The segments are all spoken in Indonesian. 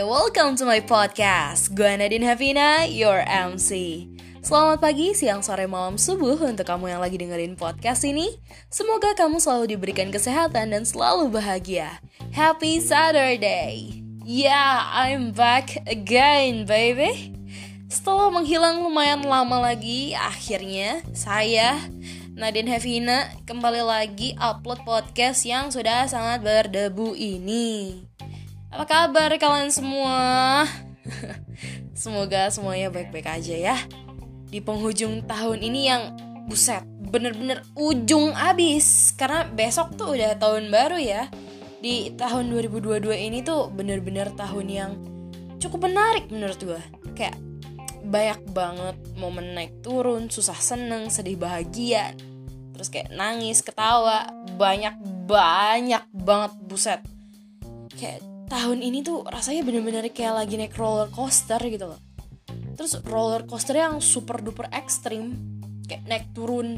Welcome to my podcast. Gue Nadine Havina, your MC. Selamat pagi, siang, sore, malam, subuh untuk kamu yang lagi dengerin podcast ini. Semoga kamu selalu diberikan kesehatan dan selalu bahagia. Happy Saturday. Yeah, I'm back again, baby. Setelah menghilang lumayan lama lagi, akhirnya saya Nadine Havina kembali lagi upload podcast yang sudah sangat berdebu ini. Apa kabar kalian semua? Semoga semuanya baik-baik aja ya. Di penghujung tahun ini yang buset, bener-bener ujung abis. Karena besok tuh udah tahun baru ya. Di tahun 2022 ini tuh bener-bener tahun yang cukup menarik menurut gue. Kayak banyak banget momen naik turun, susah seneng, sedih bahagia. Terus kayak nangis, ketawa, banyak banyak banget buset. Kayak tahun ini tuh rasanya bener-bener kayak lagi naik roller coaster gitu loh. Terus roller coaster yang super duper ekstrim kayak naik turun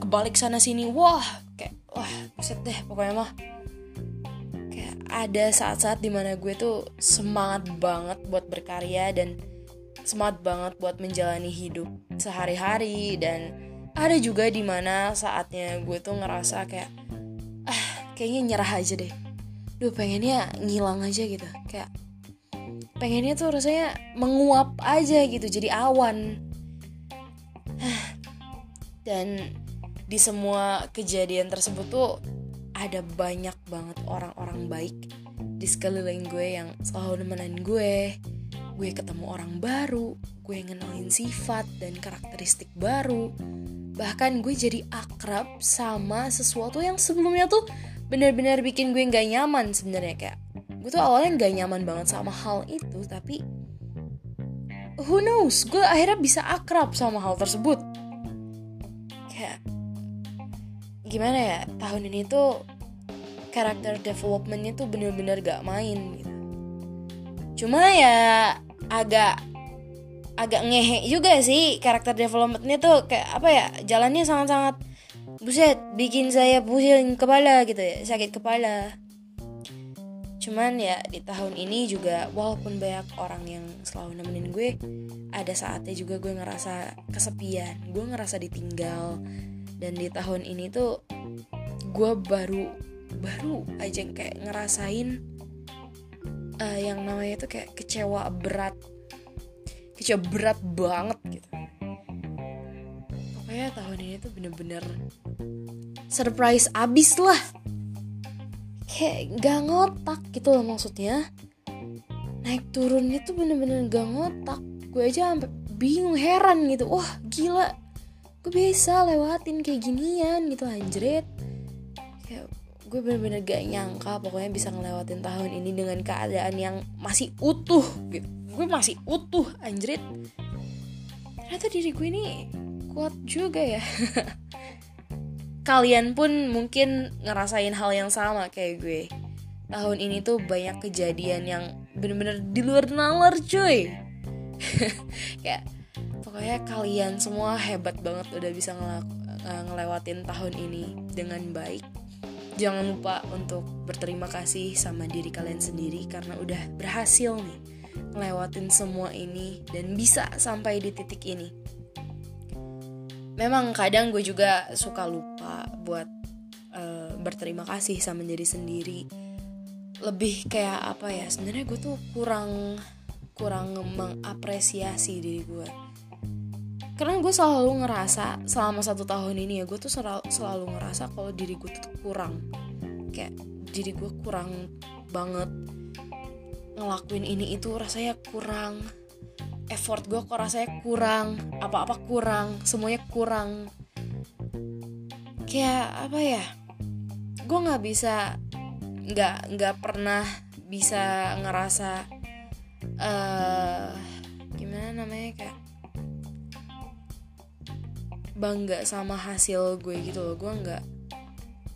kebalik sana sini wah kayak wah buset deh pokoknya mah. Kayak ada saat-saat di mana gue tuh semangat banget buat berkarya dan semangat banget buat menjalani hidup sehari-hari dan ada juga di mana saatnya gue tuh ngerasa kayak ah kayaknya nyerah aja deh duh pengennya ngilang aja gitu. Kayak pengennya tuh rasanya menguap aja gitu jadi awan. Dan di semua kejadian tersebut tuh ada banyak banget orang-orang baik di sekeliling gue yang selalu nemenin gue. Gue ketemu orang baru gue ngenalin sifat dan karakteristik baru. Bahkan gue jadi akrab sama sesuatu yang sebelumnya tuh benar-benar bikin gue nggak nyaman sebenarnya kayak gue tuh awalnya nggak nyaman banget sama hal itu tapi who knows gue akhirnya bisa akrab sama hal tersebut. Kayak gimana ya tahun ini tuh karakter developmentnya tuh bener-bener gak main gitu. Cuma ya agak agak ngehe juga sih karakter developmentnya tuh kayak apa ya jalannya sangat-sangat buset bikin saya pusing kepala gitu ya sakit kepala. Cuman ya di tahun ini juga walaupun banyak orang yang selalu nemenin gue ada saatnya juga gue ngerasa kesepian gue ngerasa ditinggal. Dan di tahun ini tuh gue baru baru aja kayak ngerasain uh, yang namanya tuh kayak kecewa berat. Kecewa berat banget gitu pokoknya tahun ini tuh bener-bener surprise abis lah. Kayak gak ngotak gitu loh maksudnya. Naik turunnya tuh bener-bener gak ngotak. Gue aja sampai bingung heran gitu. Wah gila. Gue bisa lewatin kayak ginian gitu anjrit. Kayak gue bener-bener gak nyangka pokoknya bisa ngelewatin tahun ini dengan keadaan yang masih utuh. Gitu gue masih utuh anjrit. Ternyata diri gue ini kuat juga ya. Kalian pun mungkin ngerasain hal yang sama kayak gue. Tahun ini tuh banyak kejadian yang bener-bener di luar nalar cuy. Kayak pokoknya kalian semua hebat banget udah bisa ngelewatin tahun ini dengan baik. Jangan lupa untuk berterima kasih sama diri kalian sendiri karena udah berhasil nih ngelewatin semua ini dan bisa sampai di titik ini memang kadang gue juga suka lupa buat uh, berterima kasih sama diri sendiri. Lebih kayak apa ya sebenarnya gue tuh kurang kurang mengapresiasi diri gue. Karena gue selalu ngerasa selama satu tahun ini ya gue tuh selalu, selalu ngerasa kalau diri gue tuh kurang. Kayak diri gue kurang banget. Ngelakuin ini itu rasanya kurang effort gue kok rasanya kurang apa-apa kurang semuanya kurang. Kayak apa ya gue nggak bisa nggak nggak pernah bisa ngerasa uh, gimana namanya kayak bangga sama hasil gue gitu loh. Gue nggak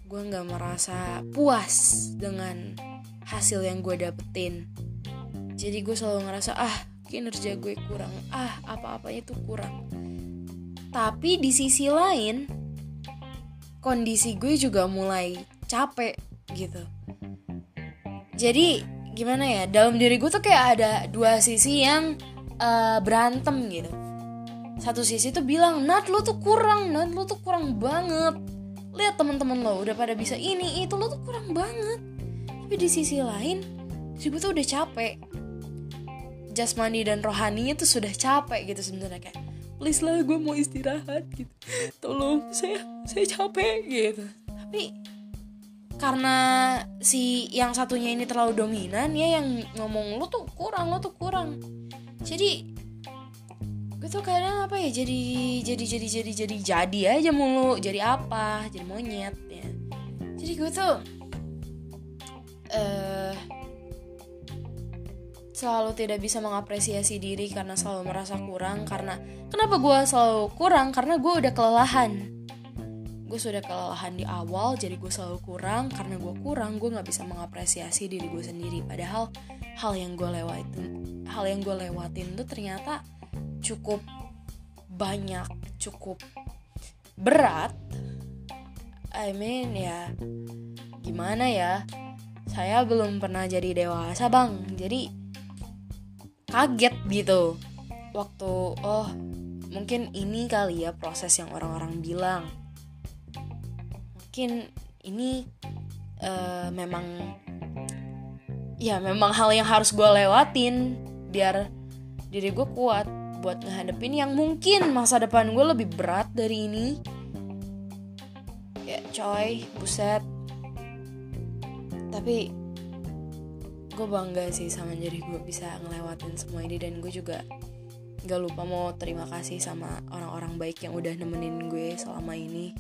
gue nggak merasa puas dengan hasil yang gue dapetin. Jadi gue selalu ngerasa ah kinerja gue kurang. Ah apa-apanya tuh kurang. Tapi di sisi lain kondisi gue juga mulai capek gitu. Jadi gimana ya dalam diri gue tuh kayak ada dua sisi yang uh, berantem gitu. Satu sisi tuh bilang Nat lo tuh kurang Nat lo tuh kurang banget. Lihat teman-teman lo udah pada bisa ini itu lo tuh kurang banget. Tapi di sisi lain diri gue tuh udah capek jasmani dan rohaninya tuh sudah capek gitu sebenarnya kayak please lah gue mau istirahat gitu. Tolong saya saya capek gitu. Tapi karena si yang satunya ini terlalu dominan ya yang ngomong lo tuh kurang lo tuh kurang. Jadi gue tuh kadang apa ya jadi jadi jadi jadi jadi jadi aja mulu jadi apa jadi monyet ya. Jadi gue tuh uh, selalu tidak bisa mengapresiasi diri karena selalu merasa kurang karena kenapa gue selalu kurang? Karena gue udah kelelahan. Gue sudah kelelahan di awal jadi gue selalu kurang. Karena gue kurang gue nggak bisa mengapresiasi diri gue sendiri. Padahal hal yang gue lewatin hal yang gue lewatin tuh ternyata cukup banyak cukup berat. I mean ya gimana ya? Saya belum pernah jadi dewasa bang. Jadi kaget gitu. Waktu oh mungkin ini kali ya proses yang orang-orang bilang. Mungkin ini uh, memang ya memang hal yang harus gue lewatin biar diri gue kuat buat ngehadepin yang mungkin masa depan gue lebih berat dari ini. Ya coy buset. Tapi gue bangga sih sama diri gue bisa ngelewatin semua ini dan gue juga gak lupa mau terima kasih sama orang-orang baik yang udah nemenin gue selama ini.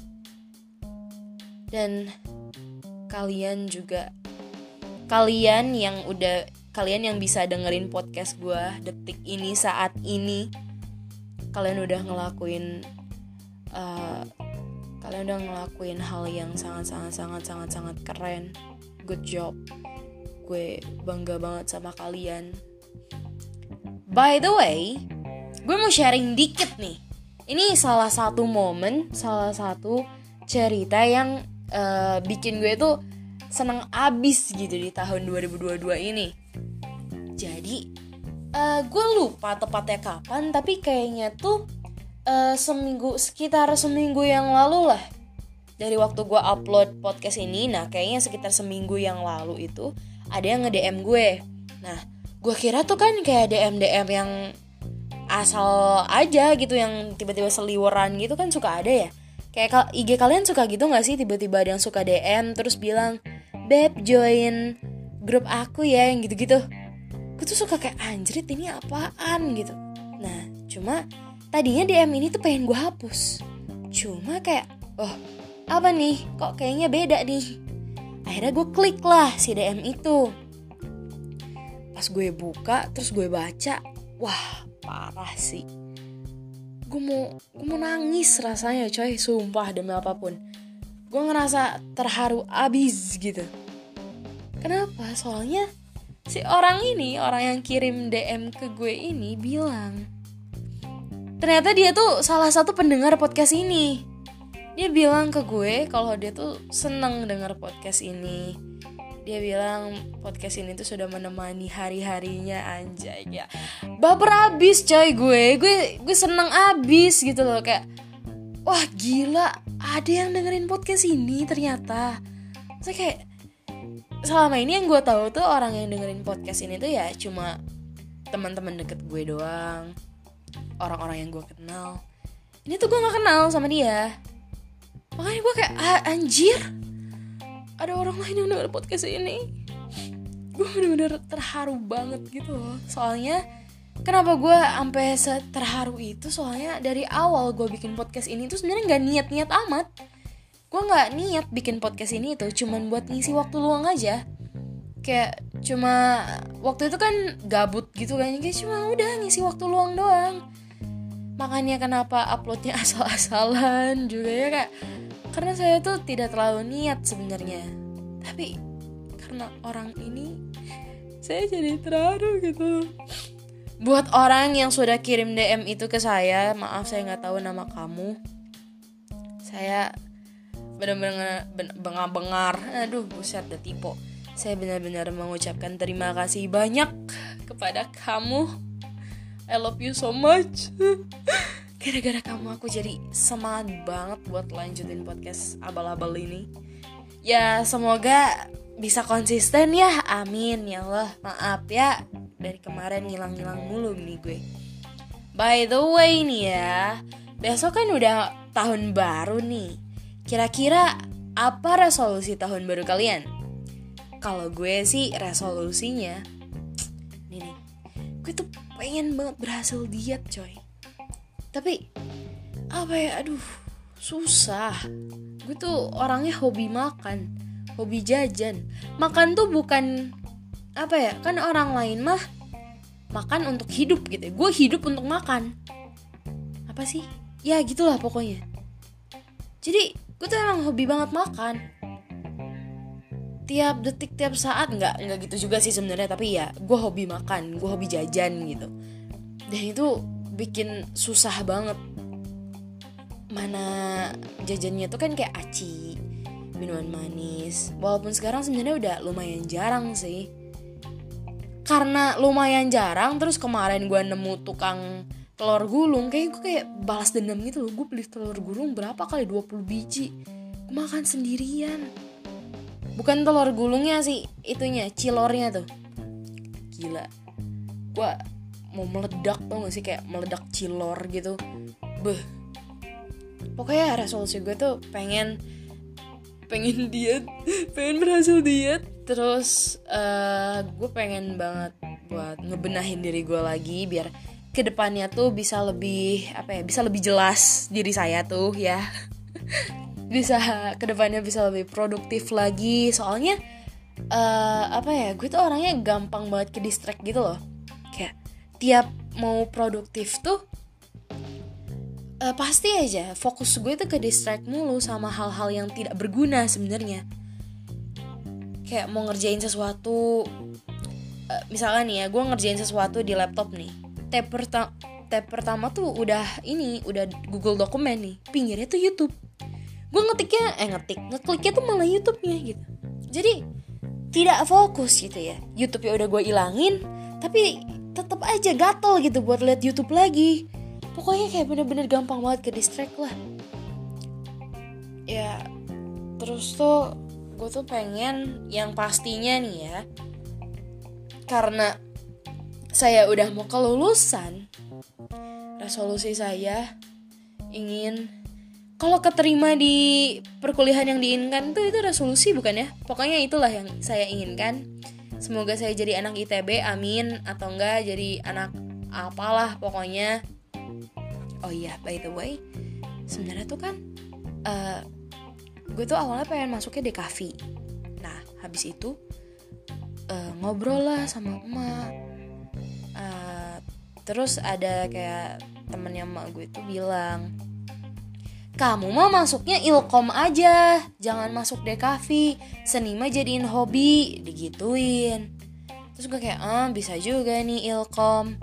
Dan kalian juga kalian yang udah kalian yang bisa dengerin podcast gue detik ini saat ini kalian udah ngelakuin uh, kalian udah ngelakuin hal yang sangat sangat sangat sangat sangat keren. Good job gue bangga banget sama kalian. By the way gue mau sharing dikit nih. Ini salah satu momen salah satu cerita yang uh, bikin gue tuh seneng abis gitu di tahun 2022 ini. Jadi uh, gue lupa tepatnya kapan tapi kayaknya tuh uh, seminggu sekitar seminggu yang lalu lah dari waktu gue upload podcast ini. Nah kayaknya sekitar seminggu yang lalu itu ada yang nge-DM gue. Nah gue kira tuh kan kayak DM DM yang asal aja gitu yang tiba-tiba seliweran gitu kan suka ada ya? Kayak IG kalian suka gitu gak sih? Tiba-tiba ada yang suka DM terus bilang beb join grup aku ya yang gitu-gitu. Gue tuh suka kayak anjrit ini apaan? gitu. Nah cuma tadinya DM ini tuh pengen gue hapus. Cuma kayak oh apa nih? Kok kayaknya beda nih akhirnya gue klik lah si DM itu. Pas gue buka terus gue baca wah parah sih. Gue mau gue mau nangis rasanya coy sumpah demi apa pun. Gue ngerasa terharu abis gitu. Kenapa? Soalnya si orang ini orang yang kirim DM ke gue ini bilang ternyata dia tuh salah satu pendengar podcast ini dia bilang ke gue kalau dia tuh seneng denger podcast ini. Dia bilang podcast ini tuh sudah menemani hari-harinya anjay ya. Baper abis coy gue. Gue gue seneng abis gitu loh kayak wah gila ada yang dengerin podcast ini ternyata. Saya kayak selama ini yang gue tahu tuh orang yang dengerin podcast ini tuh ya cuma teman-teman deket gue doang orang-orang yang gue kenal. Ini tuh gue nggak kenal sama dia makanya gue kayak ah, anjir. Ada orang lain yang denger podcast ini. Gue bener-bener terharu banget gitu loh. Soalnya kenapa gue sampai terharu itu? Soalnya dari awal gue bikin podcast ini tuh sebenarnya nggak niat-niat amat. Gue nggak niat bikin podcast ini tuh cuman buat ngisi waktu luang aja. Kayak cuma waktu itu kan gabut gitu kan. Kayak cuma udah ngisi waktu luang doang makanya kenapa uploadnya asal-asalan juga ya kayak karena saya tuh tidak terlalu niat sebenarnya. Tapi karena orang ini saya jadi terharu gitu. Buat orang yang sudah kirim DM itu ke saya maaf saya nggak tahu nama kamu. Saya benar-benar bengar-bengar aduh buset udah tipe. Saya benar-benar mengucapkan terima kasih banyak kepada kamu I love you so much. Gara-gara kamu aku jadi semangat banget buat lanjutin podcast abal-abal ini. Ya semoga bisa konsisten ya. Amin ya Allah. Maaf ya dari kemarin ngilang-ngilang mulu nih gue. By the way nih ya besok kan udah tahun baru nih. Kira-kira apa resolusi tahun baru kalian? Kalau gue sih resolusinya nih nih gue tuh pengen banget berhasil diet coy. Tapi apa ya aduh susah. Gue tuh orangnya hobi makan hobi jajan. Makan tuh bukan apa ya kan orang lain mah makan untuk hidup gitu gue hidup untuk makan. Apa sih? Ya gitulah pokoknya. Jadi gue tuh emang hobi banget makan tiap detik tiap saat nggak nggak gitu juga sih sebenarnya. Tapi ya gue hobi makan gue hobi jajan gitu. Dan itu bikin susah banget. Mana jajannya tuh kan kayak aci minuman manis. Walaupun sekarang sebenarnya udah lumayan jarang sih. Karena lumayan jarang terus kemarin gue nemu tukang telur gulung kayak gue kayak balas dendam gitu loh. Gue beli telur gulung berapa kali? 20 biji. Gue makan sendirian bukan telur gulungnya sih itunya cilornya tuh. Gila. Gue mau meledak tuh gak sih? Kayak meledak cilor gitu. Beh pokoknya resolusi gue tuh pengen pengen diet pengen berhasil diet. Terus uh, gue pengen banget buat ngebenahin diri gue lagi biar ke depannya tuh bisa lebih apa ya bisa lebih jelas diri saya tuh ya bisa ke depannya bisa lebih produktif lagi. Soalnya uh, apa ya gue tuh orangnya gampang banget ke distract gitu loh. Kayak tiap mau produktif tuh uh, pasti aja fokus gue tuh ke distract mulu sama hal-hal yang tidak berguna sebenarnya. Kayak mau ngerjain sesuatu uh, misalkan nih ya gue ngerjain sesuatu di laptop nih. Tab, perta tab pertama tuh udah ini udah Google dokumen nih. Pinggirnya tuh YouTube gue ngetiknya eh ngetik ngekliknya tuh malah YouTube-nya gitu. Jadi tidak fokus gitu ya. YouTube ya udah gue ilangin tapi tetap aja gatel gitu buat lihat YouTube lagi. Pokoknya kayak bener-bener gampang banget ke distract lah. Ya terus tuh gue tuh pengen yang pastinya nih ya karena saya udah mau kelulusan resolusi saya ingin kalau keterima di perkuliahan yang diinginkan tuh itu resolusi bukan ya? Pokoknya itulah yang saya inginkan. Semoga saya jadi anak ITB amin. Atau enggak jadi anak apalah pokoknya. Oh iya by the way sebenarnya tuh kan uh, gue tuh awalnya pengen masuknya DKV nah habis itu uh, ngobrol lah sama emak. Uh, terus ada kayak temennya emak gue tuh bilang kamu mau masuknya ilkom aja jangan masuk DKV seni mah jadiin hobi digituin. Terus gue kayak ah bisa juga nih ilkom.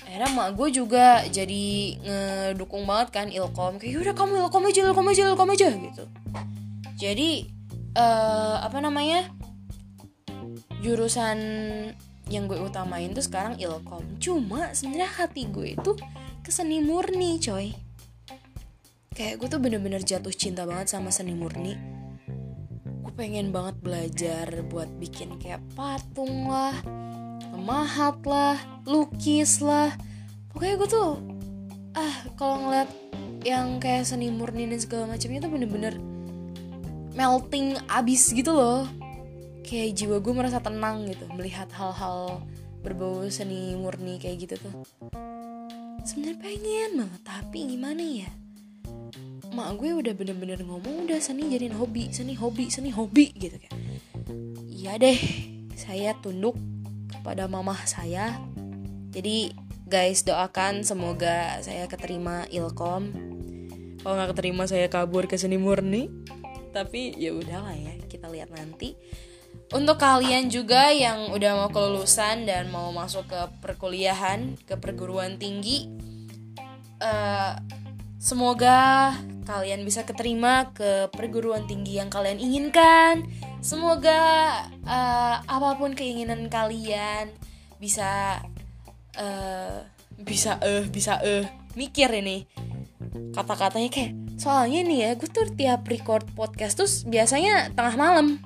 Akhirnya mak gue juga jadi ngedukung banget kan ilkom. Kayak udah kamu ilkom aja ilkom aja ilkom aja gitu. Jadi uh, apa namanya jurusan yang gue utamain tuh sekarang ilkom. Cuma sebenarnya hati gue itu keseni murni coy kayak gue tuh bener-bener jatuh cinta banget sama seni murni. Gue pengen banget belajar buat bikin kayak patung lah mahat lah lukis lah. Pokoknya gue tuh ah kalau ngeliat yang kayak seni murni dan segala macamnya tuh bener-bener melting abis gitu loh. Kayak jiwa gue merasa tenang gitu melihat hal-hal berbau seni murni kayak gitu tuh. Sebenarnya pengen banget tapi gimana ya mak gue udah bener-bener ngomong udah seni jadiin hobi seni hobi seni hobi gitu kayak iya deh saya tunduk kepada mamah saya. Jadi guys doakan semoga saya keterima ilkom. Kalau nggak keterima saya kabur ke seni murni. Tapi ya udahlah ya kita lihat nanti. Untuk kalian juga yang udah mau kelulusan dan mau masuk ke perkuliahan, ke perguruan tinggi, uh, semoga kalian bisa keterima ke perguruan tinggi yang kalian inginkan. Semoga uh, apa pun keinginan kalian bisa uh, bisa eh uh, bisa eh uh, mikir ini. Kata-katanya kayak soalnya nih ya gue tuh tiap record podcast tuh biasanya tengah malam.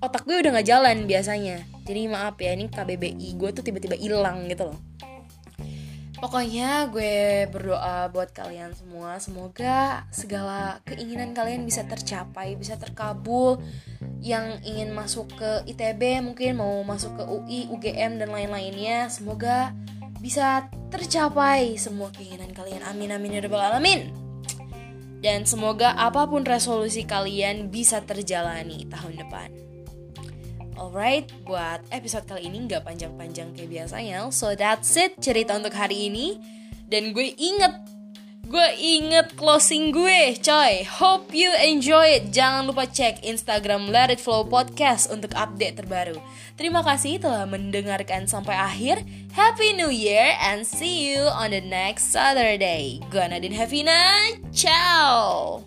Otak gue udah nggak jalan biasanya. Jadi maaf ya ini KBBI gue tuh tiba-tiba hilang gitu loh Pokoknya gue berdoa buat kalian semua Semoga segala keinginan kalian bisa tercapai Bisa terkabul. Yang ingin masuk ke ITB Mungkin mau masuk ke UI, UGM dan lain-lainnya Semoga bisa tercapai semua keinginan kalian. Amin amin ya rabbal alamin. Dan semoga apa pun resolusi kalian bisa terjalani tahun depan Alright, buat episode kali ini nggak panjang-panjang kayak biasanya. So that's it cerita untuk hari ini. Dan gue inget, gue inget closing gue, coy. Hope you enjoy it. Jangan lupa cek Instagram Let It Flow Podcast untuk update terbaru. Terima kasih telah mendengarkan sampai akhir. Happy New Year and see you on the next Saturday. Gue Nadine Havina, ciao.